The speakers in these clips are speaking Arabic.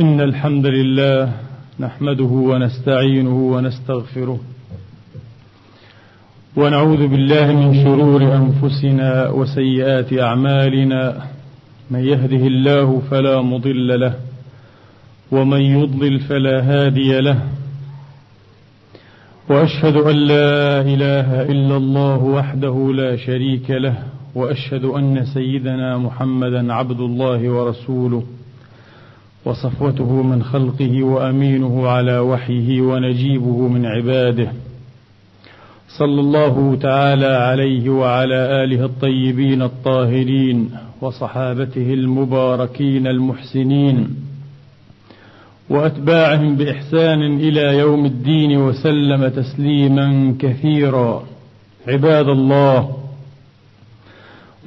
إن الحمد لله نحمده ونستعينه ونستغفره ونعوذ بالله من شرور أنفسنا وسيئات أعمالنا من يهده الله فلا مضل له ومن يضلل فلا هادي له وأشهد أن لا إله إلا الله وحده لا شريك له وأشهد أن سيدنا محمدا عبد الله ورسوله وصفوته من خلقه وأمينه على وحيه ونجيبه من عباده. صلى الله تعالى عليه وعلى آله الطيبين الطاهرين وصحابته المباركين المحسنين. وأتباعهم بإحسان إلى يوم الدين وسلم تسليما كثيرا. عباد الله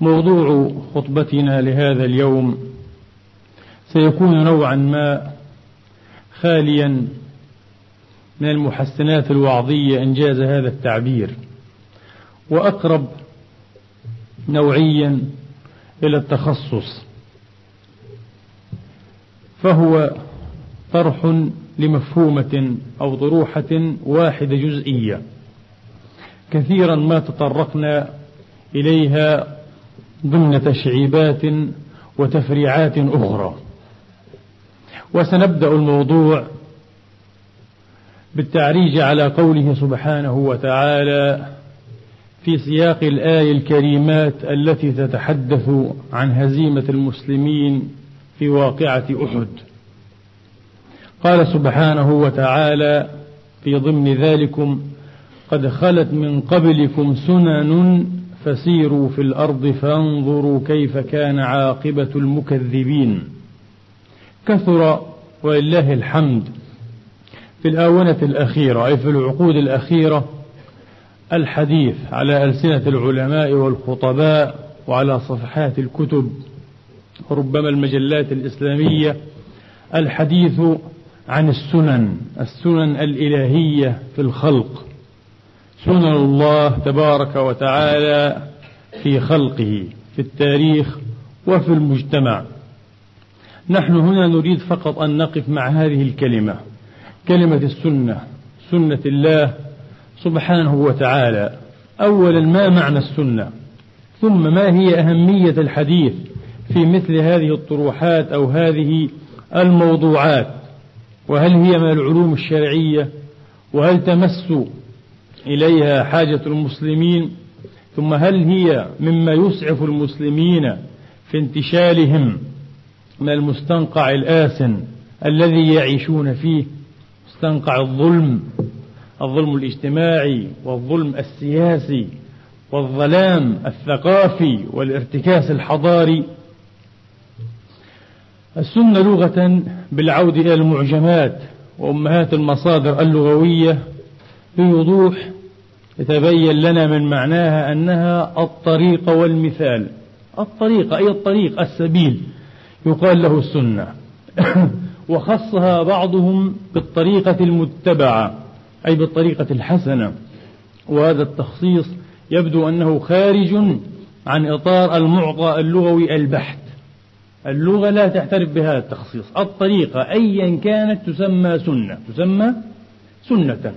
موضوع خطبتنا لهذا اليوم سيكون نوعا ما خاليا من المحسنات الوعظية انجاز هذا التعبير وأقرب نوعيا إلى التخصص فهو طرح لمفهومة أو طروحه واحدة جزئية كثيرا ما تطرقنا إليها ضمن تشعيبات وتفريعات أخرى وسنبدأ الموضوع بالتعريج على قوله سبحانه وتعالى في سياق الآية الكريمات التي تتحدث عن هزيمة المسلمين في واقعة أحد. قال سبحانه وتعالى في ضمن ذلكم قد خلت من قبلكم سنن فسيروا في الأرض فانظروا كيف كان عاقبة المكذبين. كثر ولله الحمد في الآونة الأخيرة أي في العقود الأخيرة الحديث على ألسنة العلماء والخطباء وعلى صفحات الكتب وربما المجلات الإسلامية الحديث عن السنن السنن الإلهية في الخلق سنن الله تبارك وتعالى في خلقه في التاريخ وفي المجتمع. نحن هنا نريد فقط أن نقف مع هذه الكلمة كلمة السنة سنة الله سبحانه وتعالى. اولا ما معنى السنة؟ ثم ما هي أهمية الحديث في مثل هذه الطروحات أو هذه الموضوعات؟ وهل هي من العلوم الشرعية؟ وهل تمس إليها حاجة المسلمين ثم هل هي مما يسعف المسلمين في انتشالهم من المستنقع الآسن الذي يعيشون فيه؟ مستنقع الظلم الظلم الاجتماعي والظلم السياسي والظلام الثقافي والارتكاس الحضاري. السنة لغة بالعود إلى المعجمات وأمهات المصادر اللغوية بوضوح يتبين لنا من معناها أنها الطريق والمثال. الطريق أي الطريق السبيل. يقال له السنة. وخصها بعضهم بالطريقة المتبعة أي بالطريقة الحسنة. وهذا التخصيص يبدو أنه خارج عن إطار المعطى اللغوي البحت. اللغة لا تعترف بهذا التخصيص. الطريقة أيا كانت تسمى سنة. تسمى سنة.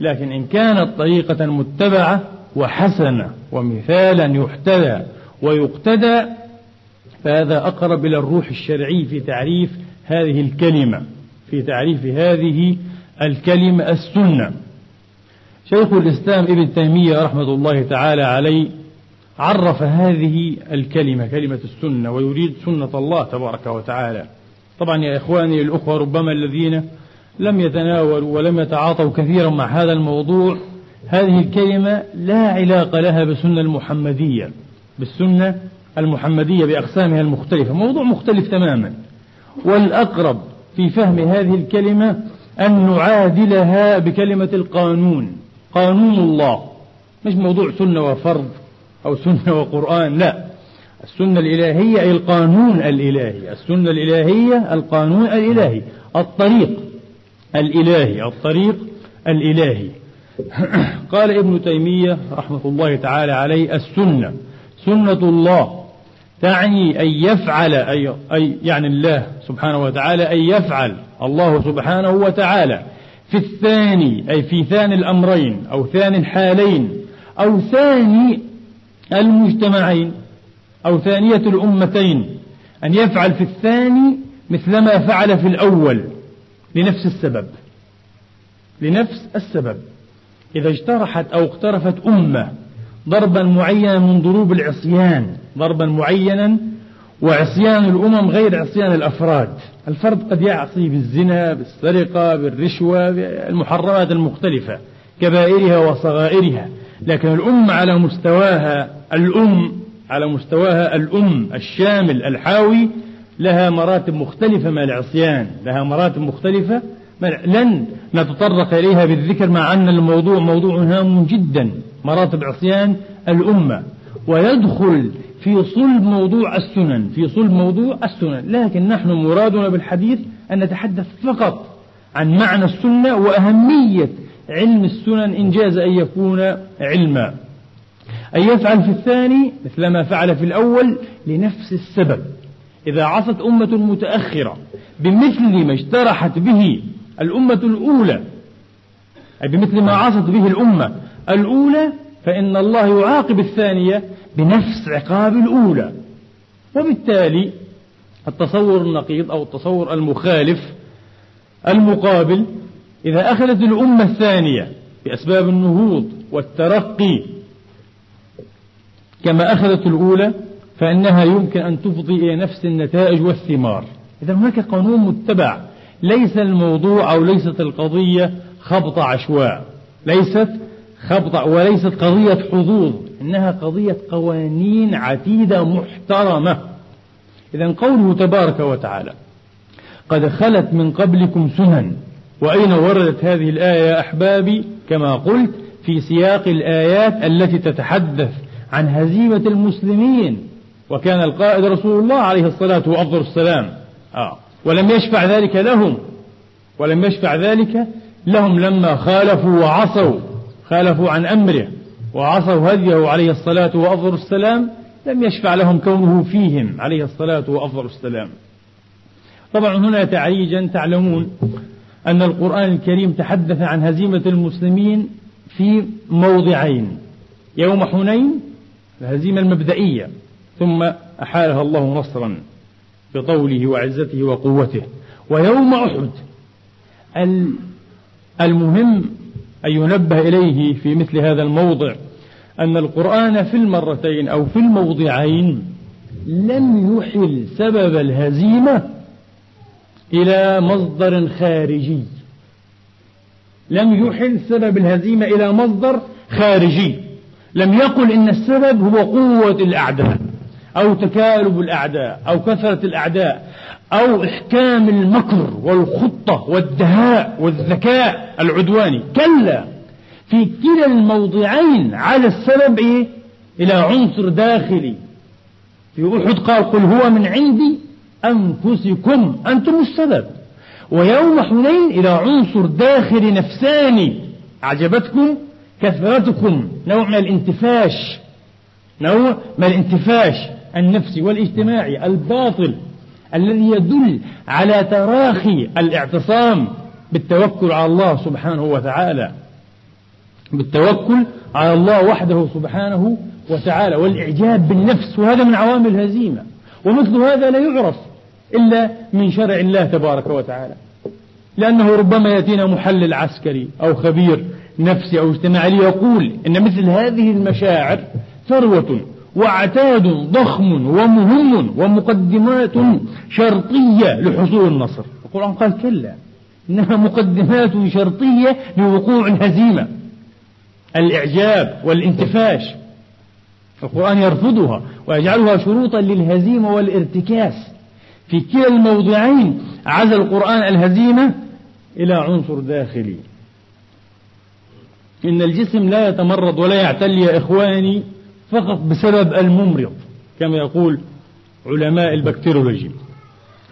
لكن إن كانت طريقة متبعة وحسنة ومثالا يحتذى ويقتدى فهذا أقرب إلى الروح الشرعي في تعريف هذه الكلمة في تعريف هذه الكلمة السنة. شيخ الإسلام ابن تيمية رحمة الله تعالى عليه عرف هذه الكلمة كلمة السنة ويريد سنة الله تبارك وتعالى. طبعا يا إخواني الأخوة ربما الذين لم يتناولوا ولم يتعاطوا كثيرا مع هذا الموضوع. هذه الكلمة لا علاقة لها بالسنة المحمدية بالسنة المحمدية بأقسامها المختلفة. موضوع مختلف تماما. والأقرب في فهم هذه الكلمة أن نعادلها بكلمة القانون. قانون الله. مش موضوع سنة وفرض أو سنة وقرآن لا. السنة الإلهية أي القانون الإلهي. السنة الإلهية القانون الإلهي. الطريق. الإلهي الطريق الإلهي. قال ابن تيمية رحمة الله تعالى عليه السنة. سنة الله تعني أن يفعل أي, أي يعني الله سبحانه وتعالى أن يفعل الله سبحانه وتعالى في الثاني أي في ثاني الأمرين أو ثاني الحالين أو ثاني المجتمعين أو ثانية الأمتين. أن يفعل في الثاني مثلما فعل في الأول. لنفس السبب. لنفس السبب. إذا اجترحت أو اقترفت أمة ضربا معينا من ضروب العصيان ضربا معينا وعصيان الأمم غير عصيان الأفراد الفرد قد يعصي بالزنا بالسرقة بالرشوة بالمحرمات المختلفة كبائرها وصغائرها. لكن الأمة على مستواها الأم على مستواها الأم الشامل الحاوي لها مراتب مختلفة من العصيان لها مراتب مختلفة لن نتطرق إليها بالذكر مع أن الموضوع موضوع هام جدا مراتب عصيان الأمة. ويدخل في صلب موضوع السنن في صلب موضوع السنن. لكن نحن مرادنا بالحديث أن نتحدث فقط عن معنى السنة وأهمية علم السنن إن جاز أن يكون علما. أن يفعل في الثاني مثل ما فعل في الأول لنفس السبب. إذا عصت أمة متأخرة بمثل ما اجترحت به الأمة الأولى أي بمثل ما عصت به الأمة الأولى فإن الله يعاقب الثانية بنفس عقاب الأولى. وبالتالي التصور النقيض أو التصور المخالف المقابل إذا أخذت الأمة الثانية بأسباب النهوض والترقي كما أخذت الأولى فإنها يمكن أن تفضي إلى نفس النتائج والثمار. إذا هناك قانون متبع. ليس الموضوع أو ليست القضية خبط عشواء. ليست خبط وليست قضية حظوظ. إنها قضية قوانين عتيدة محترمة. إذا قوله تبارك وتعالى قد خلت من قبلكم سنن. وأين وردت هذه الآية يا أحبابي؟ كما قلت في سياق الآيات التي تتحدث عن هزيمة المسلمين. وكان القائد رسول الله عليه الصلاة وأفضل السلام. آه. ولم يشفع ذلك لهم. ولم يشفع ذلك لهم لما خالفوا وعصوا. خالفوا عن أمره وعصوا هديه عليه الصلاة وأفضل السلام. لم يشفع لهم كونه فيهم عليه الصلاة وأفضل السلام. طبعا هنا تعريجا تعلمون أن القرآن الكريم تحدث عن هزيمة المسلمين في موضعين. يوم حنين الهزيمة المبدئية. ثم أحالها الله نصرا بطوله وعزته وقوته. ويوم أحد المهم أن ينبه إليه في مثل هذا الموضع أن القرآن في المرتين أو في الموضعين لم يحل سبب الهزيمة إلى مصدر خارجي. لم يحل سبب الهزيمة إلى مصدر خارجي. لم يقل إن السبب هو قوة الأعداء. أو تكالب الأعداء أو كثرة الأعداء أو إحكام المكر والخطة والدهاء والذكاء العدواني. كلا في كلا الموضعين على السبب؟ إلى عنصر داخلي. في أحد قال قل هو من عندي أنفسكم أنتم السبب. ويوم حنين إلى عنصر داخلي نفساني أعجبتكم كثرتكم نوع من الانتفاش. نوع من الانتفاش. النفسي والاجتماعي الباطل الذي يدل على تراخي الاعتصام بالتوكل على الله سبحانه وتعالى. بالتوكل على الله وحده سبحانه وتعالى والإعجاب بالنفس وهذا من عوامل الهزيمة. ومثل هذا لا يعرف إلا من شرع الله تبارك وتعالى. لأنه ربما يأتينا محلل عسكري أو خبير نفسي أو اجتماعي ليقول إن مثل هذه المشاعر ثروة وعتاد ضخم ومهم ومقدمات شرطية لحصول النصر. القرآن قال كلا. إنها مقدمات شرطية لوقوع الهزيمة الإعجاب والانتفاش. القرآن يرفضها ويجعلها شروطا للهزيمة والارتكاس. في كلا الموضعين عزل القرآن الهزيمة إلى عنصر داخلي. إن الجسم لا يتمرض ولا يعتل يا إخواني. فقط بسبب الممرض كما يقول علماء البكتيرولوجي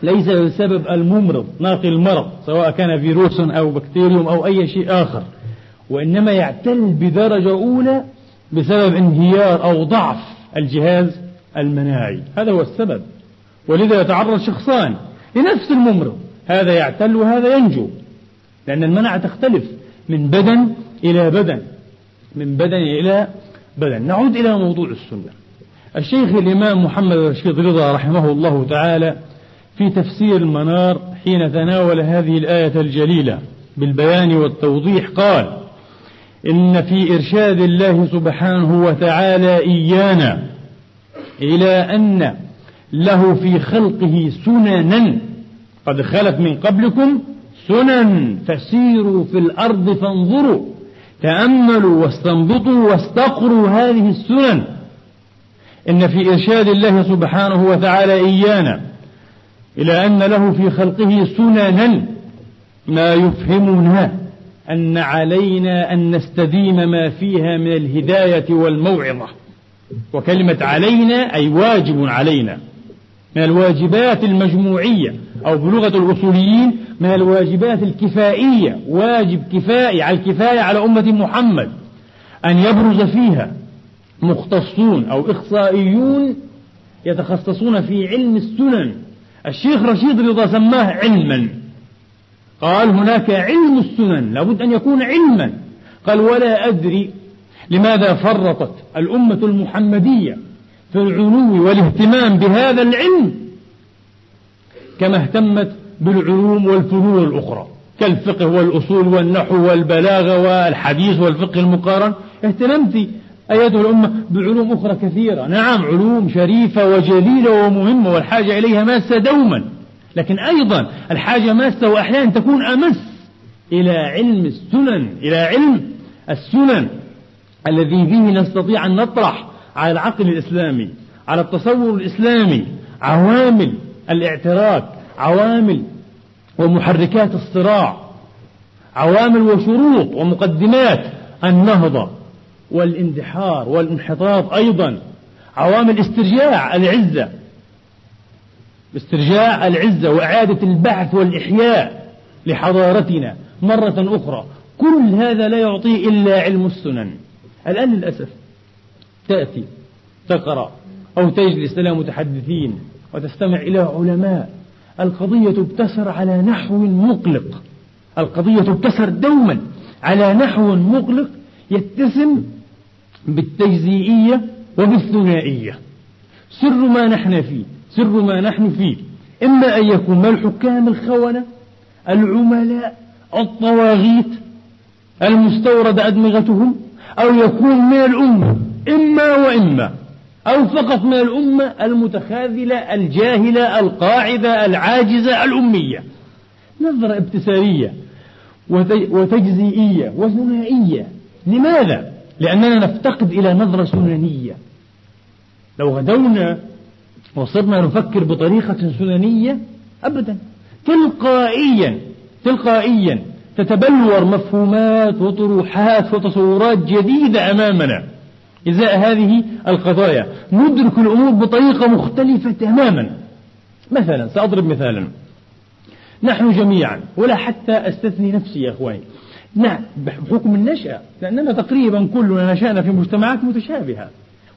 ليس بسبب الممرض ناقل المرض سواء كان فيروس أو بكتيريوم أو أي شيء آخر. وإنما يعتل بدرجة أولى بسبب انهيار أو ضعف الجهاز المناعي. هذا هو السبب. ولذا يتعرض شخصان لنفس الممرض. هذا يعتل وهذا ينجو. لأن المناعة تختلف من بدن إلى بدن من بدن إلى بدن نعود إلى موضوع السنة. الشيخ الإمام محمد رشيد رضا رحمه الله تعالى في تفسير المنار حين تناول هذه الآية الجليلة بالبيان والتوضيح قال إن في إرشاد الله سبحانه وتعالى إيانا إلى أن له في خلقه سننا. قد خلت من قبلكم سنن فسيروا في الأرض فانظروا. تأملوا واستنبطوا واستقروا هذه السنن. إن في إرشاد الله سبحانه وتعالى إيانا إلى أن له في خلقه سننا ما يفهمنا أن علينا أن نستديم ما فيها من الهداية والموعظة. وكلمة علينا أي واجب علينا من الواجبات المجموعية. أو بلغة الأصوليين من الواجبات الكفائية واجب كفائي على الكفاية على أمة محمد أن يبرز فيها مختصون أو إخصائيون يتخصصون في علم السنن. الشيخ رشيد رضا سماه علما. قال هناك علم السنن لابد أن يكون علما. قال ولا أدري لماذا فرطت الأمة المحمدية في العلو والاهتمام بهذا العلم كما اهتمت بالعلوم والفنون الأخرى كالفقه والأصول والنحو والبلاغة والحديث والفقه المقارن. اهتممت أيتها الأمة بعلوم أخرى كثيرة. نعم علوم شريفة وجليلة ومهمة والحاجة إليها ماسة دوما. لكن أيضا الحاجة ماسة وأحيانا تكون أمس إلى علم السنن إلى علم السنن الذي فيه نستطيع أن نطرح على العقل الإسلامي على التصور الإسلامي عوامل الاعتراك عوامل ومحركات الصراع عوامل وشروط ومقدمات النهضة والاندحار والانحطاط أيضا عوامل استرجاع العزة استرجاع العزة وإعادة البعث والإحياء لحضارتنا مرة أخرى. كل هذا لا يعطيه إلا علم السنن. الآن للأسف تأتي تقرأ أو تجلس إلى متحدثين وتستمع إلى علماء القضية تبتسر على نحو مقلق. القضية تبتسر دوما على نحو مقلق يتسم بالتجزئية وبالثنائية. سر ما نحن فيه سر ما نحن فيه. إما أن يكون الحكام الخونة العملاء الطواغيت المستورد أدمغتهم أو يكون من الأمة إما وإما. أو فقط من الأمة المتخاذلة الجاهلة القاعدة العاجزة الأمية. نظرة ابتسارية وتجزئية وثنائية. لماذا؟ لأننا نفتقد إلى نظرة سننية. لو غدونا وصرنا نفكر بطريقة سننية أبدا. تلقائيا تلقائيا تتبلور مفهومات وطروحات وتصورات جديدة أمامنا. إزاء هذه القضايا. ندرك الأمور بطريقة مختلفة تماما. مثلا سأضرب مثالا نحن جميعا ولا حتى أستثني نفسي يا أخواني. نعم بحكم النشأة لأننا تقريبا كلنا نشأنا في مجتمعات متشابهة.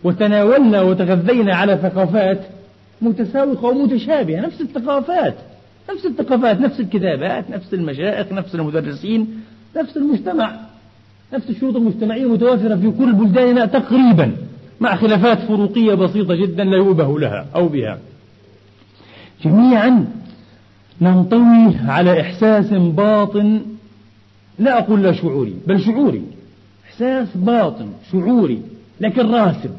وتناولنا وتغذينا على ثقافات متساوقة ومتشابهة. نفس الثقافات نفس الثقافات نفس الكتابات نفس المشايخ نفس المدرسين نفس المجتمع. نفس الشروط المجتمعية متوافرة في كل بلداننا تقريبا مع خلافات فروقية بسيطة جدا لا يؤبه لها أو بها. جميعا ننطوي على إحساس باطن لا أقول لا شعوري بل شعوري. إحساس باطن شعوري لكن راسب.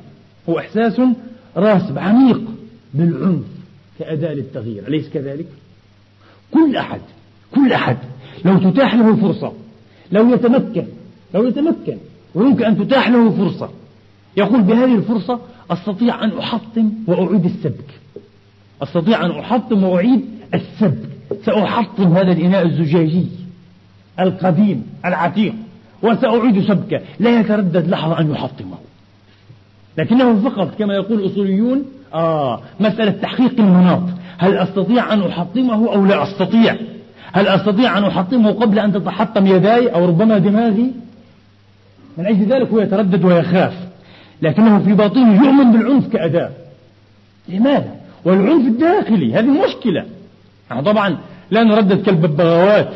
هو إحساس راسب عميق بالعنف كأداة للتغيير. أليس كذلك؟ كل أحد كل أحد لو تتاح له الفرصة لو يتمكن لو يتمكن ويمكن أن تتاح له فرصة. يقول بهذه الفرصة أستطيع أن أحطم وأعيد السبك. أستطيع أن أحطم وأعيد السب سأحطم هذا الإناء الزجاجي القديم العتيق وسأعيد سبكه. لا يتردد لحظة أن يحطمه. لكنه فقط كما يقول الأصوليون آه مسألة تحقيق المناط. هل أستطيع أن أحطمه أو لا أستطيع؟ هل أستطيع أن أحطمه قبل أن تتحطم يداي أو ربما دماغي؟ من أجل ذلك هو يتردد ويخاف. لكنه في باطنه يؤمن بالعنف كأداة. لماذا؟ والعنف الداخلي هذه مشكلة. نحن طبعا لا نردد كالببغاوات.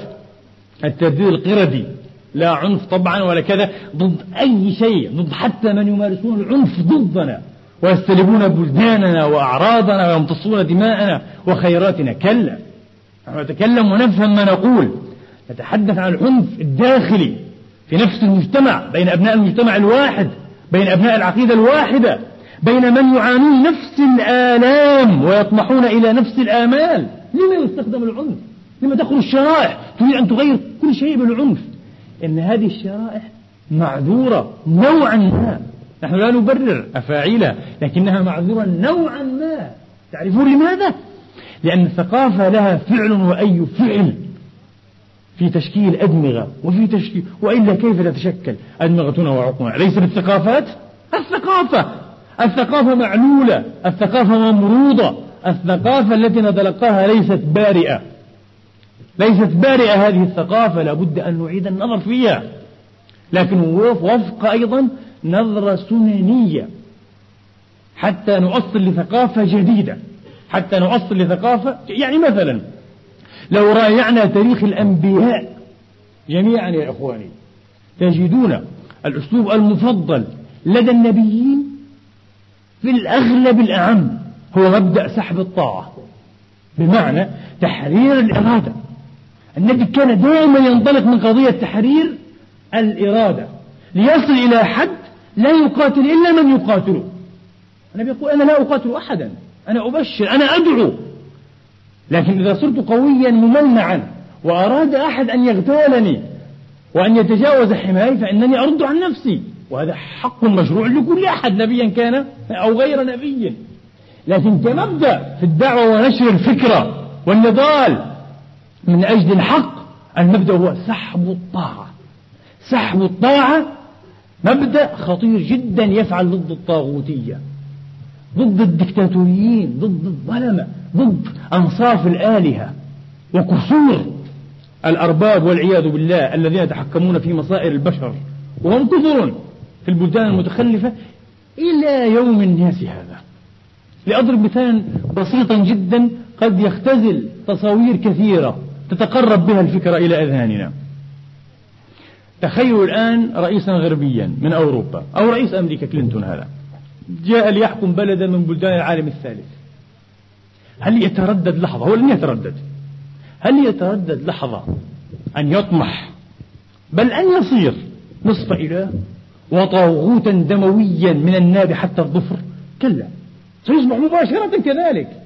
الترديد القردي لا عنف طبعا ولا كذا ضد أي شيء ضد حتى من يمارسون العنف ضدنا ويستلبون بلداننا وأعراضنا ويمتصون دماءنا وخيراتنا. كلا. نحن نتكلم ونفهم ما نقول. نتحدث عن العنف الداخلي. في نفس المجتمع بين أبناء المجتمع الواحد بين أبناء العقيدة الواحدة بين من يعانون نفس الآلام ويطمحون إلى نفس الآمال. لما يستخدم العنف؟ لما تخرج الشرائح؟ تريد أن تغير كل شيء بالعنف. إن هذه الشرائح معذورة نوعا ما. نحن لا نبرر أفاعيلها لكنها معذورة نوعا ما. تعرفون لماذا؟ لأن الثقافة لها فعل وأي فعل. في تشكيل أدمغة وفي تشكيل وإلا كيف تتشكل؟ أدمغتنا وعقولنا ليس بالثقافات؟ الثقافة. الثقافة معلولة. الثقافة ممروضة. الثقافة التي نتلقاها ليست بارئة. ليست بارئة هذه الثقافة. لابد أن نعيد النظر فيها. لكن وفق أيضا نظرة سننية. حتى نؤصل لثقافة جديدة. حتى نؤصل لثقافة يعني مثلا لو راجعنا تاريخ الأنبياء جميعا يا إخواني تجدون الأسلوب المفضل لدى النبيين في الأغلب الأعم هو مبدأ سحب الطاعة بمعنى تحرير الإرادة. النبي كان دائما ينطلق من قضية تحرير الإرادة ليصل إلى حد لا يقاتل إلا من يقاتله. النبي يقول أنا لا أقاتل أحدا أنا أبشر أنا أدعو. لكن إذا صرت قويا ممنعا وأراد أحد أن يغتالني وأن يتجاوز حماي فإنني أرد عن نفسي. وهذا حق مشروع لكل أحد نبيا كان أو غير نبي. لكن كمبدأ في الدعوة ونشر الفكرة والنضال من أجل الحق المبدأ هو سحب الطاعة. سحب الطاعة مبدأ خطير جدا يفعل ضد الطاغوتية ضد الدكتاتوريين ضد الظلمة. ضد أنصاف الآلهة وكسور الأرباب والعياذ بالله الذين يتحكمون في مصائر البشر وهم كثر في البلدان المتخلفة إلى يوم الناس هذا. لأضرب مثالا بسيطا جدا قد يختزل تصاوير كثيرة تتقرب بها الفكرة إلى أذهاننا. تخيلوا الآن رئيسا غربيا من أوروبا أو رئيس أمريكا كلينتون هذا جاء ليحكم بلدا من بلدان العالم الثالث. هل يتردد لحظة؟ هو لن يتردد. هل يتردد لحظة أن يطمح؟ بل أن يصير نصف إله وطاغوتا دمويا من الناب حتى الظفر. كلا. سيصبح مباشرة كذلك.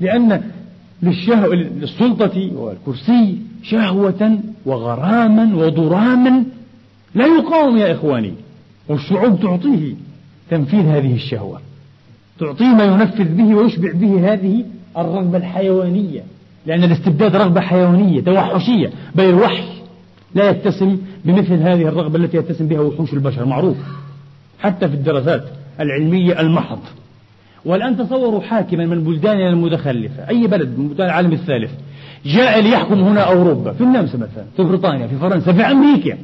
لأن للشهوة للسلطة والكرسي شهوة وغراما وضراما لا يقاوم يا إخواني. والشعوب تعطيه تنفيذ هذه الشهوة. تعطيه ما ينفذ به ويشبع به هذه الرغبة الحيوانية لأن الاستبداد رغبة حيوانية توحشية بل الوحش لا يتسم بمثل هذه الرغبة التي يتسم بها وحوش البشر معروف حتى في الدراسات العلمية المحض. والآن تصوروا حاكما من بلداننا المتخلفة أي بلد من بلدان العالم الثالث جاء ليحكم هنا أوروبا في النمسا مثلا في بريطانيا في فرنسا في أمريكا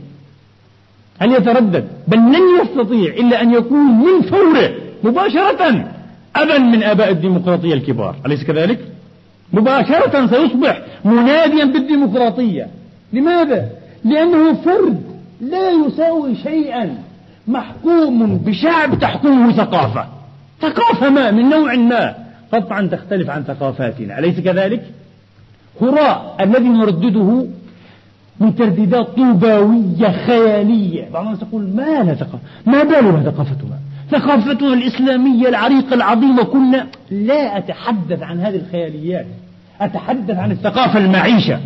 هل يتردد بل لن يستطيع إلا أن يكون من فوره مباشرة. أبا من آباء الديمقراطية الكبار. أليس كذلك؟ مباشرة سيصبح مناديا بالديمقراطية. لماذا؟ لأنه فرد لا يساوي شيئا. محكوم بشعب تحكمه ثقافة. ثقافة ما من نوع ما. قطعا تختلف عن ثقافاتنا. أليس كذلك؟ هراء الذي نردده من ترديدات طوباوية خيالية. بعض الناس يقول ما لها ثقافة؟ ما بالها ثقافتنا ثقافتنا الإسلامية العريقة العظيمة كنا لا أتحدث عن هذه الخياليات أتحدث عن الثقافة المعيشة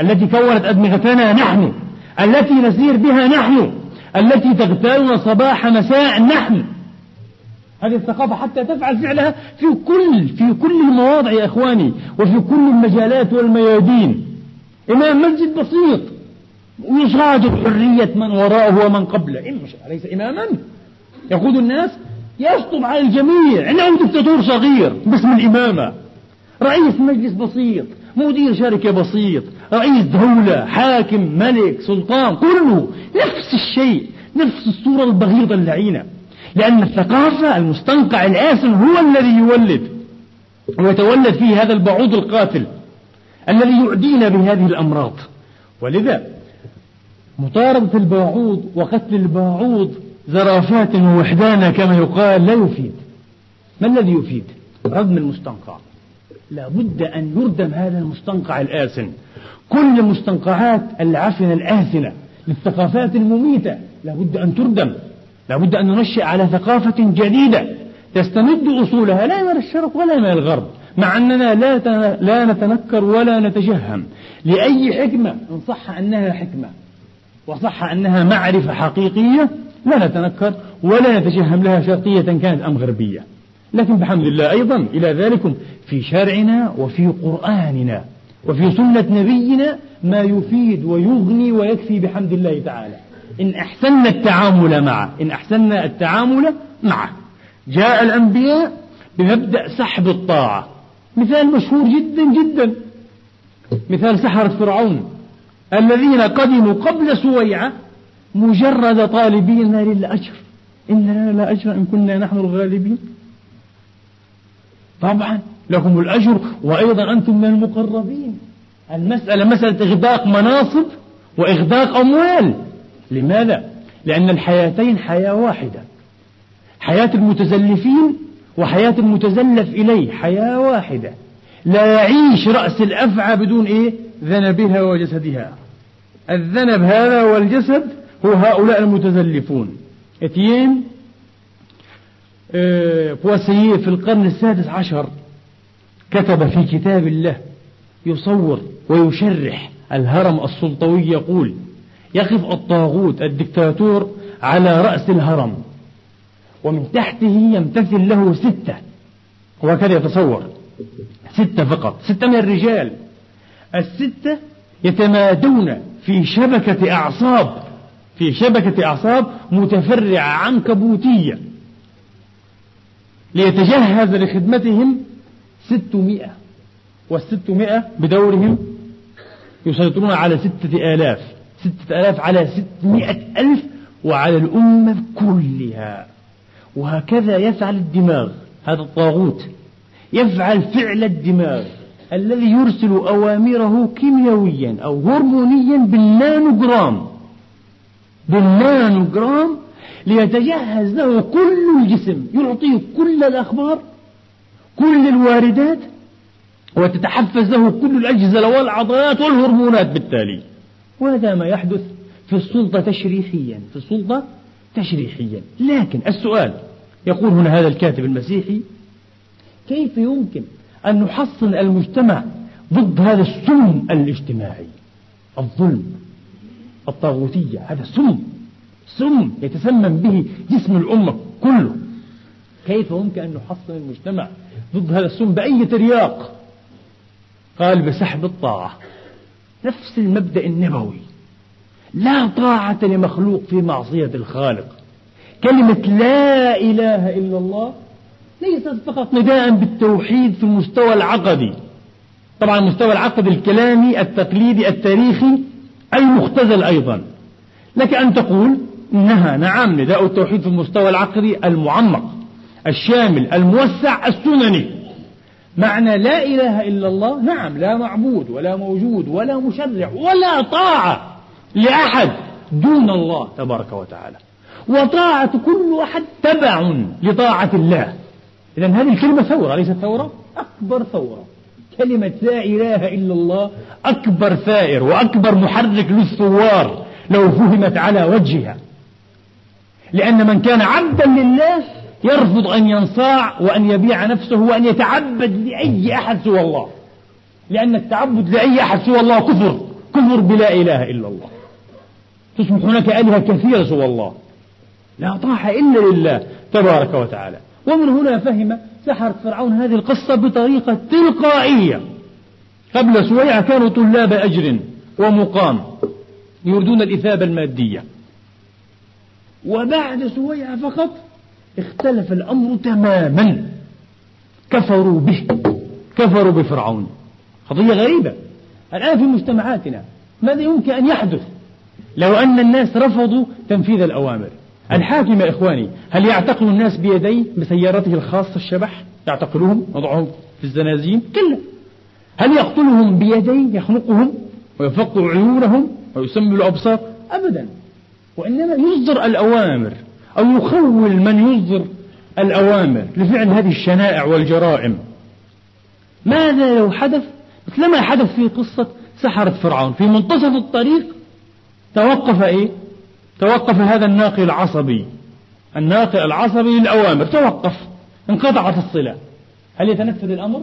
التي كونت أدمغتنا نحن التي نسير بها نحن التي تغتالنا صباح مساء نحن. هذه الثقافة حتى تفعل فعلها في كل في كل المواضع يا إخواني وفي كل المجالات والميادين. إمام مسجد بسيط ويصادر حرية من وراءه ومن قبله. إن أليس إماما. يقود الناس يشطب على الجميع عنده دكتاتور صغير باسم الإمامة رئيس مجلس بسيط مدير شركة بسيط رئيس دولة حاكم ملك سلطان كله نفس الشيء نفس الصورة البغيضة اللعينة. لأن الثقافة المستنقع الآسن هو الذي يولد ويتولد فيه هذا البعوض القاتل الذي يعدينا بهذه الأمراض. ولذا مطاردة الباعوض وقتل الباعوض زرافات ووحدانا كما يقال لا يفيد. ما الذي يفيد؟ ردم المستنقع. لا بد أن يردم هذا المستنقع الآسن. كل المستنقعات العفنة الآسنة للثقافات المميتة لا بد أن تردم. لا بد أن ننشئ على ثقافة جديدة تستمد أصولها لا من الشرق ولا من الغرب مع أننا لا لا نتنكر ولا نتجهم. لأي حكمة؟ إن صح أنها حكمة وصح أنها معرفة حقيقية لا نتنكر ولا نتجهم لها شرقية كانت أم غربية. لكن بحمد الله أيضا إلى ذلك في شرعنا وفي قرآننا وفي سنة نبينا ما يفيد ويغني ويكفي بحمد الله تعالى. إن أحسننا التعامل معه إن أحسننا التعامل معه. جاء الأنبياء بمبدأ سحب الطاعة. مثال مشهور جدا جدا. مثال سحرة فرعون. الذين قدموا قبل سويعة مجرد طالبين للأجر. إن لنا لا أجر إن كنا نحن الغالبين. طبعا لكم الأجر وأيضا أنتم من المقربين. المسألة مسألة إغداق مناصب وإغداق أموال. لماذا؟ لأن الحياتين حياة واحدة. حياة المتزلفين وحياة المتزلف إليه. حياة واحدة. لا يعيش رأس الأفعى بدون إيه؟ ذنبها وجسدها. الذنب هذا والجسد هو هؤلاء المتزلفون. اتيين بواسييه في القرن السادس عشر كتب في كتاب الله يصور ويشرح الهرم السلطوي يقول يقف الطاغوت الدكتاتور على رأس الهرم ومن تحته يمتثل له ستة. وهكذا يتصور. ستة فقط ستة من الرجال. الستة يتمادون في شبكة أعصاب في شبكة أعصاب متفرعة عنكبوتية. ليتجهز لخدمتهم ستمائة والستمائة بدورهم يسيطرون على ستة آلاف ستة آلاف على ستمائة ألف وعلى الأمة كلها. وهكذا يفعل الدماغ هذا الطاغوت. يفعل فعل الدماغ الذي يرسل أوامره كيميائيا أو هرمونيا بالنانوغرام. بالنانوغرام ليتجهز له كل الجسم. يعطيه كل الأخبار كل الواردات وتتحفز له كل الأجهزة والعضلات والهرمونات بالتالي. وهذا ما يحدث في السلطة تشريحيا في السلطة تشريحيا. لكن السؤال يقول هنا هذا الكاتب المسيحي كيف يمكن أن نحصن المجتمع ضد هذا السم الاجتماعي؟ الظلم. الطاغوتية هذا سم سم يتسمم به جسم الأمة كله. كيف يمكن أن نحصن المجتمع ضد هذا السم بأي ترياق؟ قال بسحب الطاعة. نفس المبدأ النبوي. لا طاعة لمخلوق في معصية الخالق. كلمة لا إله إلا الله ليست فقط نداء بالتوحيد في المستوى العقدي. طبعا المستوى العقدي الكلامي التقليدي التاريخي المختزل أيضا. لك أن تقول إنها نعم نداء التوحيد في المستوى العقدي المعمق الشامل الموسع السنني. معنى لا إله إلا الله نعم لا معبود ولا موجود ولا مشرع ولا طاعة لأحد دون الله تبارك وتعالى. وطاعة كل أحد تبع لطاعة الله. إذا هذه الكلمة ثورة ليست ثورة؟ أكبر ثورة. كلمة لا إله إلا الله أكبر ثائر وأكبر محرك للثوار لو فهمت على وجهها. لأن من كان عبدا لله يرفض أن ينصاع وأن يبيع نفسه وأن يتعبد لأي أحد سوى الله. لأن التعبد لأي أحد سوى الله كفر كفر بلا إله إلا الله. تصبح هناك آلهة كثيرة سوى الله. لا طاعة إلا لله تبارك وتعالى. ومن هنا فهم سحرة فرعون هذه القصة بطريقة تلقائية. قبل سويعة كانوا طلاب أجر ومقام يريدون الإثابة المادية. وبعد سويعة فقط اختلف الأمر تماما. كفروا به. كفروا بفرعون. قضية غريبة. الآن في مجتمعاتنا ماذا يمكن أن يحدث؟ لو أن الناس رفضوا تنفيذ الأوامر. الحاكم يا إخواني هل يعتقل الناس بيديه بسيارته الخاصة الشبح؟ يعتقلوهم وضعهم في الزنازين؟ كلا هل يقتلهم بيديه يخنقهم ويفق عيونهم ويسمي الأبصار؟ أبدا. وإنما يصدر الأوامر أو يخول من يصدر الأوامر لفعل هذه الشنائع والجرائم. ماذا لو حدث؟ مثلما حدث في قصة سحرة فرعون في منتصف الطريق توقف إيه؟ توقف هذا الناقل العصبي. الناقل العصبي للأوامر. توقف. انقطعت الصلة. هل يتنفذ الأمر؟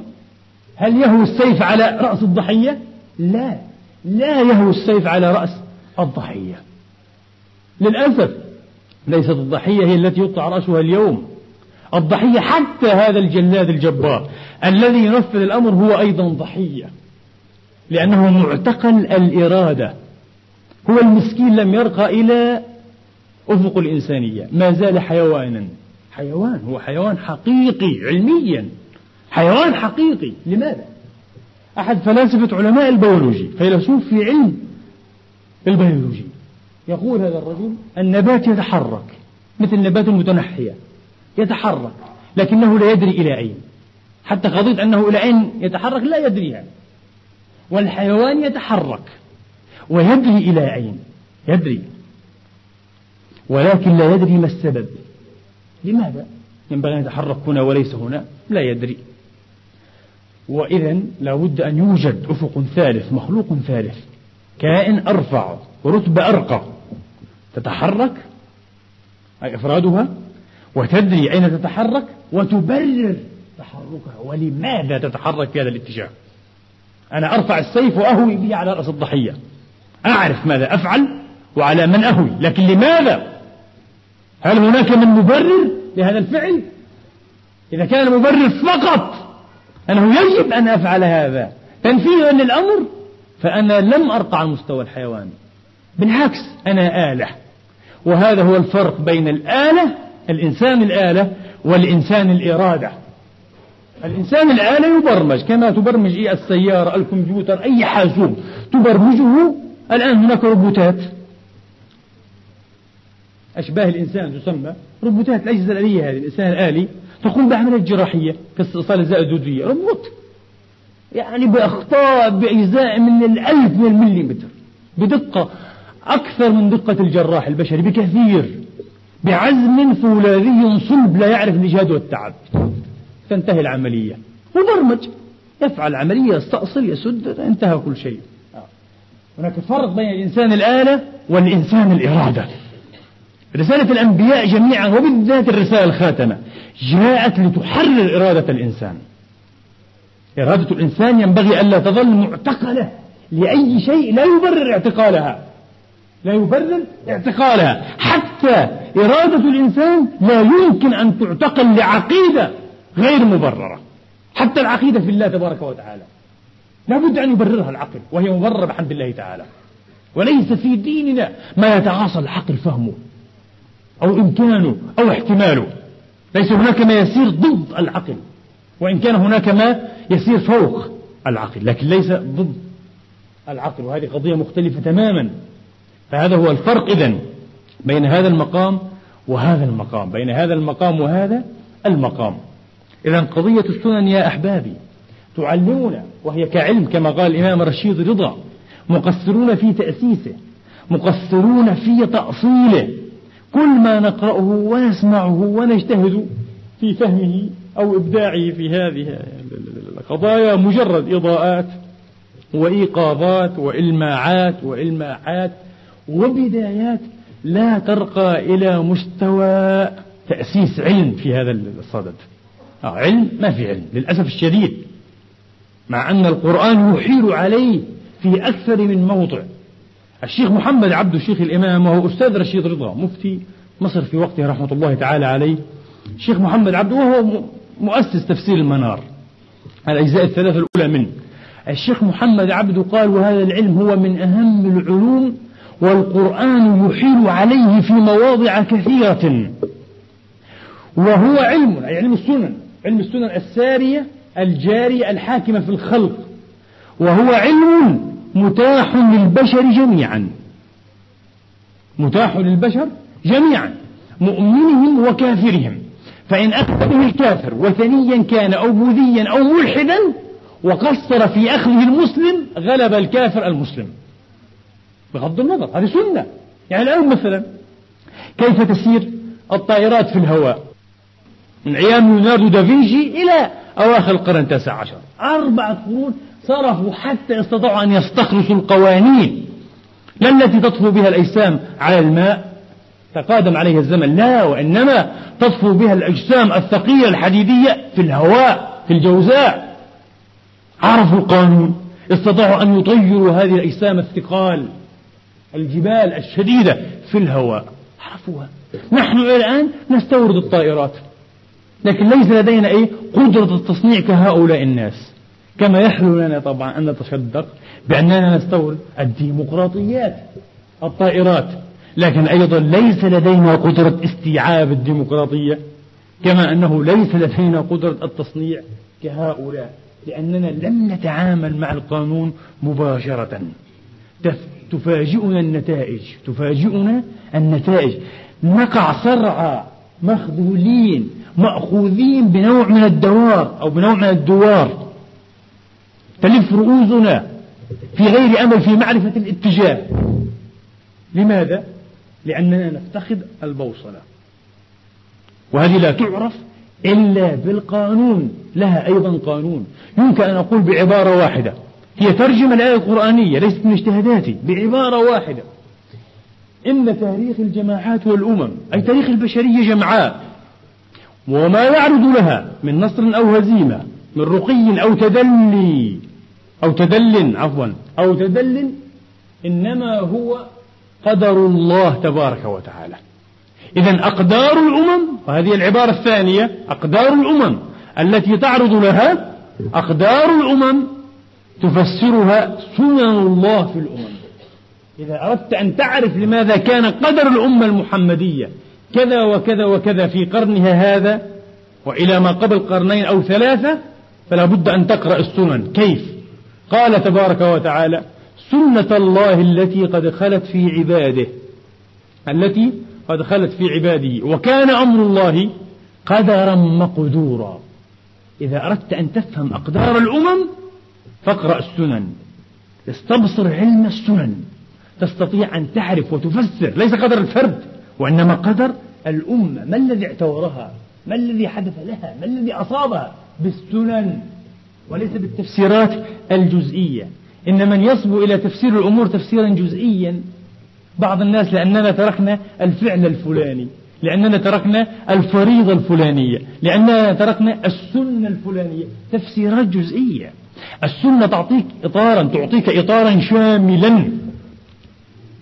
هل يهوي السيف على رأس الضحية؟ لا. لا يهوي السيف على رأس الضحية. للأسف ليست الضحية هي التي يقطع رأسها اليوم. الضحية حتى هذا الجلاد الجبار الذي ينفذ الأمر هو أيضا ضحية. لأنه معتقل الإرادة. هو المسكين لم يرقى إلى أفق الإنسانية. ما زال حيوانا. حيوان هو حيوان حقيقي علميا. حيوان حقيقي. لماذا؟ أحد فلاسفة علماء البيولوجي فيلسوف في علم البيولوجي يقول هذا الرجل النبات يتحرك مثل النبات المتنحية. يتحرك لكنه لا يدري إلى أين. حتى قضية أنه إلى أين يتحرك؟ لا يدريها والحيوان يتحرك. ويدري إلى أين؟ يدري. ولكن لا يدري ما السبب. لماذا؟ ينبغي أن يتحرك هنا وليس هنا. لا يدري. وإذا لا بد أن يوجد أفق ثالث مخلوق ثالث. كائن أرفع ورتبة أرقى. تتحرك؟ أي إفرادها؟ وتدري أين تتحرك؟ وتبرر تحركها. ولماذا تتحرك في هذا الاتجاه؟ أنا أرفع السيف وأهوي به على رأس الضحية. أعرف ماذا أفعل وعلى من أهوي. لكن لماذا؟ هل هناك من مبرر لهذا الفعل؟ إذا كان المبرر فقط أنه يجب أن أفعل هذا تنفيذا للأمر فأنا لم أرقى على مستوى الحيوان. بالعكس أنا آلة. وهذا هو الفرق بين الآلة الإنسان الآلة والإنسان الإرادة. الإنسان الآلة يبرمج كما تبرمج إيه السيارة الكمبيوتر أي حاسوب. تبرمجه الآن هناك روبوتات. أشباه الإنسان تسمى. روبوتات الأجهزة الآلية هذه الإنسان الآلي تقوم بعمليات جراحية كاستئصال الأجزاء الدودية روبوت. يعني بأخطاء بأجزاء من الألف من المليمتر. بدقة أكثر من دقة الجراح البشري بكثير. بعزم فولاذي صلب لا يعرف الإجهاد والتعب. تنتهي العملية. مبرمج يفعل عملية يستأصل يسد انتهى كل شيء. هناك فرق بين الإنسان الآلة والإنسان الإرادة. رسالة الأنبياء جميعا وبالذات الرسالة الخاتمة جاءت لتحرر إرادة الإنسان. إرادة الإنسان ينبغي ألا تظل معتقلة لأي شيء لا يبرر اعتقالها. لا يبرر اعتقالها. حتى إرادة الإنسان لا يمكن أن تعتقل لعقيدة غير مبررة. حتى العقيدة في الله تبارك وتعالى. لا بد أن يبررها العقل وهي مبررة بحمد الله تعالى. وليس في ديننا ما يتعاصى العقل فهمه أو إمكانه أو احتماله. ليس هناك ما يسير ضد العقل وإن كان هناك ما يسير فوق العقل لكن ليس ضد العقل. وهذه قضية مختلفة تماما. فهذا هو الفرق إذن بين هذا المقام وهذا المقام بين هذا المقام وهذا المقام. إذا قضية السنن يا أحبابي تعلمنا وهي كعلم كما قال الإمام رشيد رضا مقصرون في تأسيسه مقصرون في تأصيله. كل ما نقرأه ونسمعه ونجتهد في فهمه أو إبداعه في هذه القضايا مجرد إضاءات وإيقاظات وإلماعات وإلماعات وبدايات لا ترقى إلى مستوى تأسيس علم في هذا الصدد. آه علم ما في علم للأسف الشديد. مع أن القرآن يحيل عليه في أكثر من موضع. الشيخ محمد عبد الشيخ الإمام وهو أستاذ رشيد رضا مفتي مصر في وقته رحمة الله تعالى عليه. الشيخ محمد عبده وهو مؤسس تفسير المنار الأجزاء الثلاثة الأولى منه. الشيخ محمد عبده قال وهذا العلم هو من أهم العلوم والقرآن يحيل عليه في مواضع كثيرة. وهو علم أي علم السنن علم السنن السارية الجارية الحاكمة في الخلق وهو علم متاح للبشر جميعا. متاح للبشر جميعا مؤمنهم وكافرهم. فإن أخذ الكافر وثنيا كان أو بوذيا أو ملحدا وقصر في أخذه المسلم غلب الكافر المسلم. بغض النظر هذه سنة. يعني الآن مثلا كيف تسير الطائرات في الهواء؟ من أيام ليوناردو دافنشي إلى أواخر القرن التاسع عشر. أربعة قرون صرفوا حتى استطاعوا أن يستخلصوا القوانين لا التي تطفو بها الأجسام على الماء. تقادم عليها الزمن لا وإنما تطفو بها الأجسام الثقيلة الحديدية في الهواء في الجوزاء. عرفوا القانون. استطاعوا أن يطيروا هذه الأجسام الثقال الجبال الشديدة في الهواء. عرفوها. نحن الآن نستورد الطائرات. لكن ليس لدينا إيه قدرة التصنيع كهؤلاء الناس. كما يحلو لنا طبعا أن نتشدق بأننا نستورد الديمقراطيات الطائرات. لكن أيضا ليس لدينا قدرة استيعاب الديمقراطية كما أنه ليس لدينا قدرة التصنيع كهؤلاء لأننا لم نتعامل مع القانون مباشرة. تفاجئنا النتائج تفاجئنا النتائج. نقع صرعى مخذولين مأخوذين بنوع من الدوار أو بنوع من الدوار. تلف رؤوسنا في غير أمل في معرفة الاتجاه. لماذا؟ لأننا نفتقد البوصلة. وهذه لا تعرف إلا بالقانون لها أيضا قانون. يمكن أن أقول بعبارة واحدة. هي ترجمة الآية القرآنية ليست من اجتهاداتي بعبارة واحدة. إن تاريخ الجماعات والأمم أي تاريخ البشرية جمعاء وما يعرض لها من نصر أو هزيمة من رقي أو تدلي أو تدل عفوا أو تدل إنما هو قدر الله تبارك وتعالى. إذا أقدار الأمم وهذه العبارة الثانية أقدار الأمم التي تعرض لها أقدار الأمم تفسرها سنن الله في الأمم. إذا أردت أن تعرف لماذا كان قدر الأمة المحمدية كذا وكذا وكذا في قرنها هذا وإلى ما قبل قرنين أو ثلاثة فلا بد أن تقرأ السنن. كيف؟ قال تبارك وتعالى سنة الله التي قد خلت في عباده. التي قد خلت في عباده. وكان أمر الله قدرا مقدورا. إذا أردت أن تفهم أقدار الأمم فاقرأ السنن. استبصر علم السنن. تستطيع أن تعرف وتفسر. ليس قدر الفرد. وإنما قدر الأمة ما الذي اعتورها؟ ما الذي حدث لها؟ ما الذي أصابها؟ بالسنن وليس بالتفسيرات الجزئية. إن من يصبو إلى تفسير الأمور تفسيرا جزئيا بعض الناس لأننا تركنا الفعل الفلاني لأننا تركنا الفريضة الفلانية لأننا تركنا السنة الفلانية. تفسيرات جزئية. السنة تعطيك إطارا تعطيك إطارا شاملا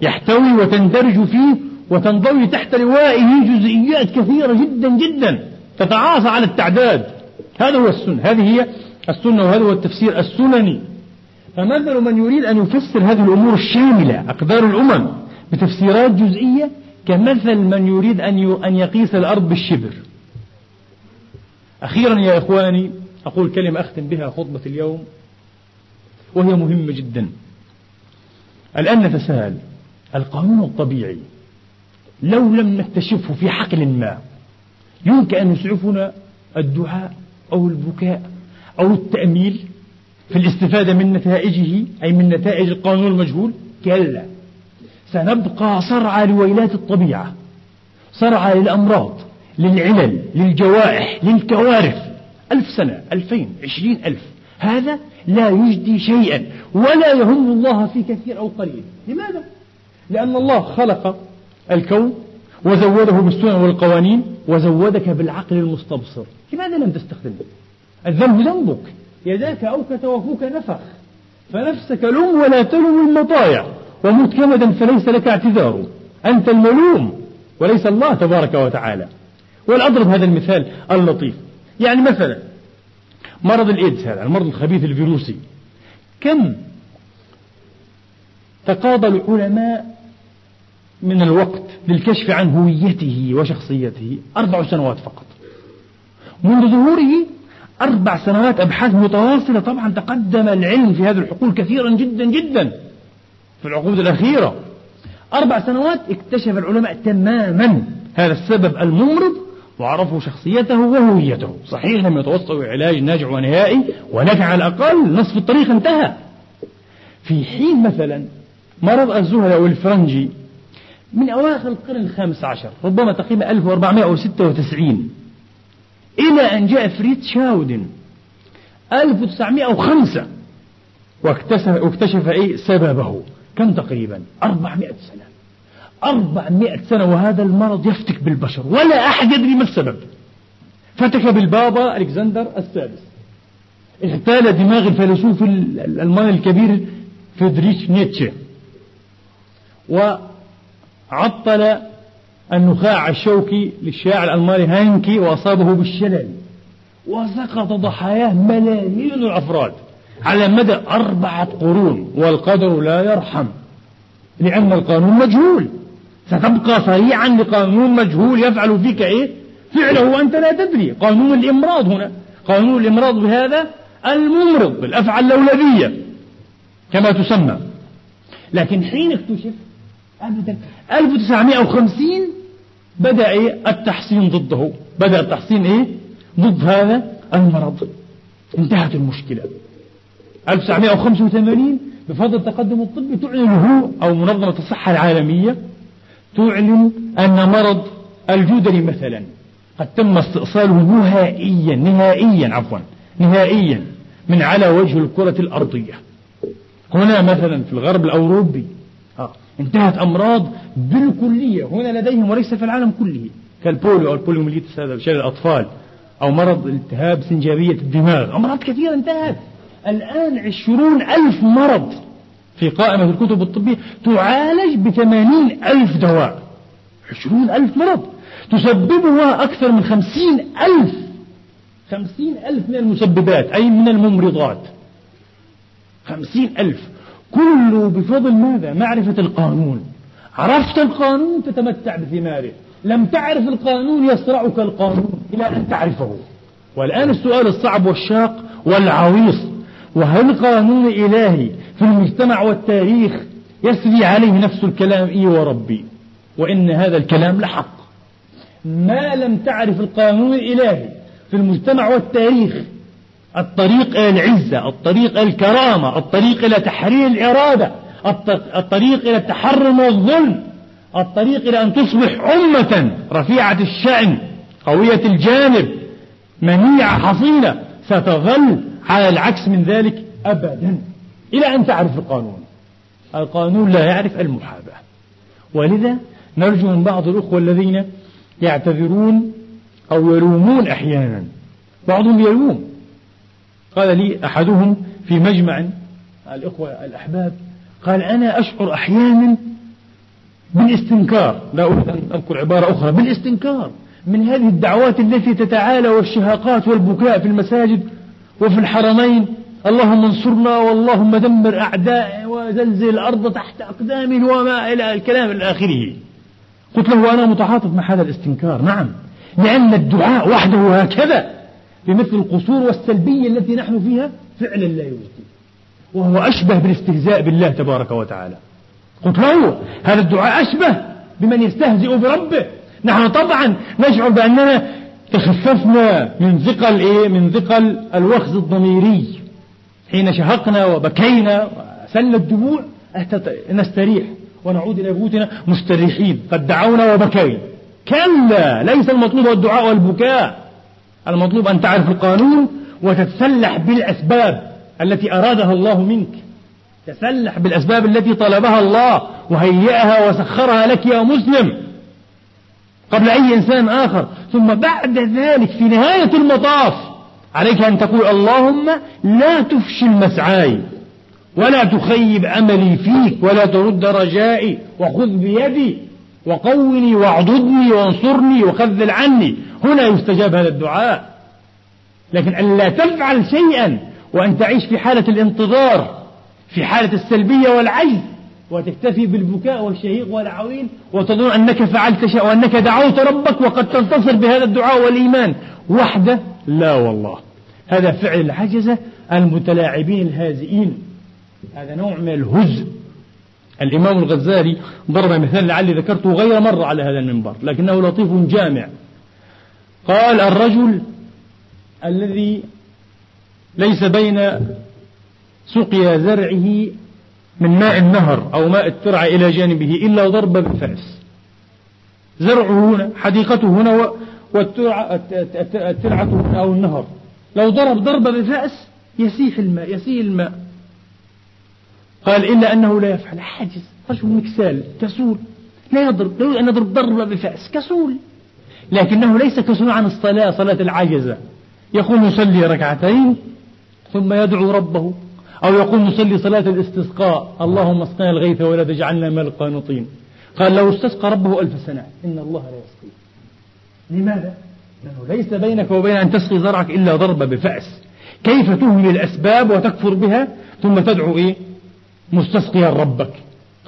يحتوي وتندرج فيه وتنضوي تحت لوائه جزئيات كثيرة جدا جدا تتعاصى على التعداد. هذا هو السنة. هذه هي السنة وهذا هو التفسير السنني. فمثل من يريد أن يفسر هذه الأمور الشاملة أقدار الأمم بتفسيرات جزئية كمثل من يريد أن أن يقيس الأرض بالشبر. أخيرا يا إخواني أقول كلمة أختم بها خطبة اليوم وهي مهمة جدا. الآن نتساءل القانون الطبيعي لو لم نكتشفه في حقل ما يمكن أن يسعفنا الدعاء أو البكاء أو التأميل في الاستفادة من نتائجه أي من نتائج القانون المجهول. كلا سنبقى صرعى لويلات الطبيعة صرعى للأمراض للعلل للجوائح للكوارث. ألف سنة ألفين عشرين ألف. هذا لا يجدي شيئا ولا يهم الله في كثير أو قليل. لماذا؟ لأن الله خلق الكون وزوده بالسنن والقوانين وزودك بالعقل المستبصر. لماذا لم تستخدمه الذنب ذنبك. يداك أوكت وفوك نفخ. فنفسك لوم ولا تلوم المطايع ومت كمدا فليس لك اعتذار. أنت الملوم وليس الله تبارك وتعالى. والأضرب هذا المثال اللطيف. يعني مثلا مرض الإيدز هذا المرض الخبيث الفيروسي. كم تقاضى العلماء من الوقت للكشف عن هويته وشخصيته. أربع سنوات فقط. منذ ظهوره أربع سنوات أبحاث متواصلة. طبعا تقدم العلم في هذه الحقول كثيرا جدا جدا في العقود الأخيرة. أربع سنوات اكتشف العلماء تماما هذا السبب الممرض وعرفوا شخصيته وهويته. صحيح لم يتوصلوا علاج ناجع ونهائي ولكن على الأقل نصف الطريق انتهى. في حين مثلا مرض الزهلة والفرنجي من أواخر القرن الخامس عشر ربما تقريبا 1496 إلى أن جاء فريد شاودن 1905 واكتشف, واكتشف إيه؟ سببه. كم تقريبا؟ 400 سنة. 400 سنة وهذا المرض يفتك بالبشر. ولا أحد يدري ما السبب. فتك بالبابا ألكسندر السادس. اغتال دماغ الفيلسوف الألماني الكبير فريدريش نيتشه. وعطل النخاع الشوكي للشاعر الألماني هاينه وأصابه بالشلل. وسقط ضحاياه ملايين الأفراد على مدى أربعة قرون والقدر لا يرحم لأن القانون مجهول. ستبقى صريعا لقانون مجهول يفعل فيك إيه؟ فعله وأنت لا تدري. قانون الإمراض هنا. قانون الإمراض بهذا الممرض بالأفعى اللولبية كما تسمى. لكن حين اكتشف 1950 بدأ إيه؟ التحصين ضده. بدأ التحصين إيه؟ ضد هذا المرض. انتهت المشكلة. 1985 بفضل التقدم الطبي تعلن هو أو منظمة الصحة العالمية تعلن أن مرض الجدري مثلا قد تم استئصاله نهائيا نهائيا عفوا نهائيا من على وجه الكرة الأرضية. هنا مثلا في الغرب الأوروبي آه. انتهت أمراض بالكلية هنا لديهم وليس في العالم كله. كال polio أو ال poliomyelitis هذا شلل الأطفال أو مرض التهاب سنجابية الدماغ. أمراض كثيرة انتهت. الآن عشرون ألف مرض في قائمة الكتب الطبية تعالج بثمانين ألف دواء. عشرون ألف مرض. تسببها أكثر من خمسين ألف خمسين ألف من المسببات أي من الممرضات. خمسين ألف. كله بفضل ماذا؟ معرفة القانون. عرفت القانون تتمتع بثماره. لم تعرف القانون يصرعك القانون إلى أن تعرفه. والآن السؤال الصعب والشاق والعويص. وهل قانون إلهي في المجتمع والتاريخ يسري عليه نفس الكلام إي وربي؟ وإن هذا الكلام لحق. ما لم تعرف القانون الإلهي في المجتمع والتاريخ الطريق إلى العزة الطريق إلى الكرامة الطريق إلى تحرير الإرادة الطريق إلى التحرر من الظلم الطريق إلى أن تصبح أمة رفيعة الشأن قوية الجانب منيعة حصينة ستظل على العكس من ذلك أبدا. إلى أن تعرف القانون. القانون لا يعرف المحاباة. ولذا نرجو من بعض الأخوة الذين يعتذرون أو يلومون أحيانا. بعضهم يلوم. قال لي أحدهم في مجمع الإخوة الأحباب قال أنا أشعر أحيانا بالاستنكار لا أريد أن أذكر عبارة أخرى بالاستنكار من هذه الدعوات التي تتعالى والشهاقات والبكاء في المساجد وفي الحرمين. اللهم انصرنا واللهم دمر أعداء وزلزل الأرض تحت أقدامه وما إلى الكلام إلى آخره قلت له وأنا متعاطف مع هذا الاستنكار. نعم لأن الدعاء وحده هكذا. بمثل القصور والسلبية التي نحن فيها فعلا لا يوجد وهو أشبه بالاستهزاء بالله تبارك وتعالى. قلت له هذا الدعاء أشبه بمن يستهزئ بربه. نحن طبعا نشعر بأننا تخففنا من ثقل إيه؟ من ثقل الوخز الضميري. حين شهقنا وبكينا وسل الدموع نستريح ونعود إلى بيوتنا مستريحين. قد دعونا وبكينا. كلا ليس المطلوب الدعاء والبكاء. المطلوب أن تعرف القانون وتتسلح بالأسباب التي أرادها الله منك. تسلح بالأسباب التي طلبها الله وهيئها وسخرها لك يا مسلم قبل أي إنسان آخر. ثم بعد ذلك في نهاية المطاف عليك أن تقول اللهم لا تفشل مسعاي ولا تخيب أملي فيك ولا ترد رجائي وخذ بيدي. وقوني واعضدني وانصرني وخذل عني. هنا يستجاب هذا الدعاء. لكن ألا تفعل شيئا وأن تعيش في حالة الانتظار في حالة السلبية والعجز وتكتفي بالبكاء والشهيق والعويل وتظن أنك فعلت شيء وأنك دعوت ربك وقد تنتصر بهذا الدعاء والإيمان. وحده لا والله. هذا فعل العجزة المتلاعبين الهازئين. هذا نوع من الهزء. الإمام الغزالي ضرب مثال لعلي ذكرته غير مرة على هذا المنبر لكنه لطيف جامع. قال الرجل الذي ليس بين سقيا زرعه من ماء النهر أو ماء الترعة إلى جانبه إلا ضرب بفأس. زرعه هنا حديقته هنا والترعة أو النهر. لو ضرب ضربة بفأس يسيح الماء يسيل الماء. قال إلا أنه لا يفعل. حاجز. رجل مكسال كسول. لا يضرب لا أن يضرب ضربة بفأس. كسول. لكنه ليس كسول عن الصلاة صلاة العجزة. يقوم يصلي ركعتين ثم يدعو ربه. أو يقوم يصلي صلاة الاستسقاء. اللهم اسقنا الغيث ولا تجعلنا من القانطين. قال لو استسقى ربه ألف سنة. إن الله لا يسقي. لماذا؟ لأنه ليس بينك وبين أن تسقي زرعك إلا ضربة بفأس. كيف تهمل الأسباب وتكفر بها؟ ثم تدعو إيه؟ مستسقيا ربك.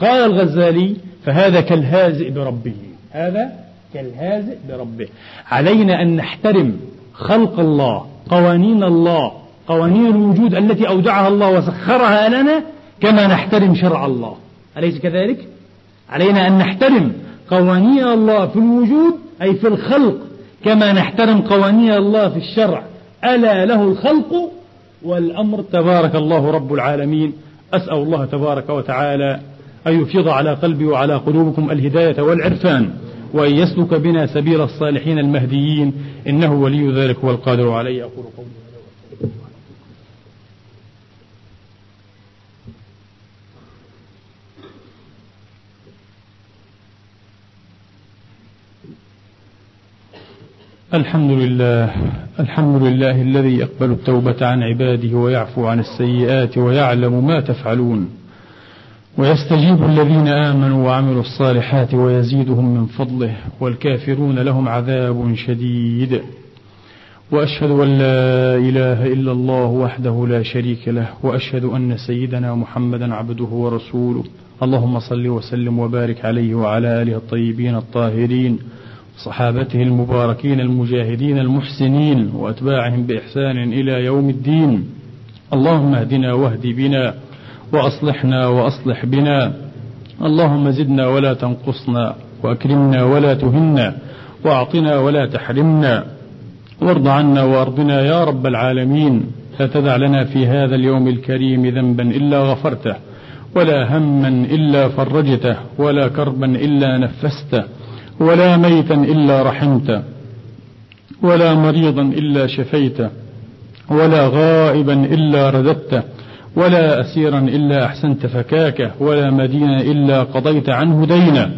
قال الغزالي فهذا كالهازئ بربه. هذا كالهازئ بربه. علينا أن نحترم خلق الله قوانين الله قوانين الوجود التي أودعها الله وسخرها لنا كما نحترم شرع الله. أليس كذلك؟ علينا أن نحترم قوانين الله في الوجود أي في الخلق كما نحترم قوانين الله في الشرع. ألا له الخلق والأمر؟ تبارك الله رب العالمين. أسأل الله تبارك وتعالى أن يفيض على قلبي وعلى قلوبكم الهداية والعرفان وأن يسلك بنا سبيل الصالحين المهديين إنه ولي ذلك والقادر عليه. أقول قولي. الحمد لله الحمد لله الذي يقبل التوبة عن عباده ويعفو عن السيئات ويعلم ما تفعلون. ويستجيب الذين آمنوا وعملوا الصالحات ويزيدهم من فضله والكافرون لهم عذاب شديد. وأشهد أن لا إله إلا الله وحده لا شريك له وأشهد أن سيدنا محمدا عبده ورسوله. اللهم صل وسلم وبارك عليه وعلى آله الطيبين الطاهرين. صحابته المباركين المجاهدين المحسنين وأتباعهم بإحسان إلى يوم الدين. اللهم اهدنا واهد بنا وأصلحنا وأصلح بنا. اللهم زدنا ولا تنقصنا وأكرمنا ولا تهنا وأعطنا ولا تحرمنا. وارض عنا وأرضنا يا رب العالمين. لا تدع لنا في هذا اليوم الكريم ذنبا إلا غفرته ولا هما إلا فرجته ولا كربا إلا نفسته. ولا ميتا إلا رحمته ولا مريضا إلا شفيته ولا غائبا إلا رددته ولا أسيرا إلا أحسنت فكاكه ولا مدينا إلا قضيت عنه دينا.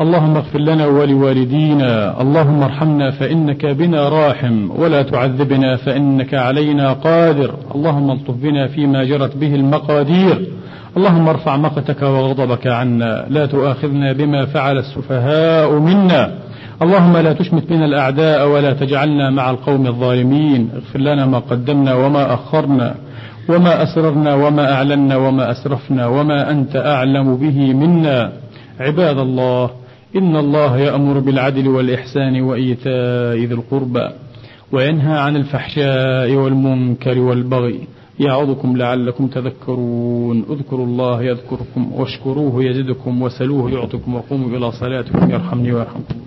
اللهم اغفر لنا ولوالدينا اللهم ارحمنا فإنك بنا راحم ولا تعذبنا فإنك علينا قادر اللهم الطف بنا فيما جرت به المقادير اللهم ارفع مقتك وغضبك عنا لا تؤاخذنا بما فعل السفهاء منا اللهم لا تشمت بنا الأعداء ولا تجعلنا مع القوم الظالمين اغفر لنا ما قدمنا وما أخرنا وما أسررنا وما أعلنا وما أسرفنا وما أنت أعلم به منا. عباد الله إن الله يأمر بالعدل والإحسان وإيتاء ذي القربى وينهى عن الفحشاء والمنكر والبغي يعظكم لعلكم تذكرون. اذكروا الله يذكركم واشكروه يزدكم وسلوه يعطكم وقوموا إلى صلاتكم يرحمني ويرحمكم.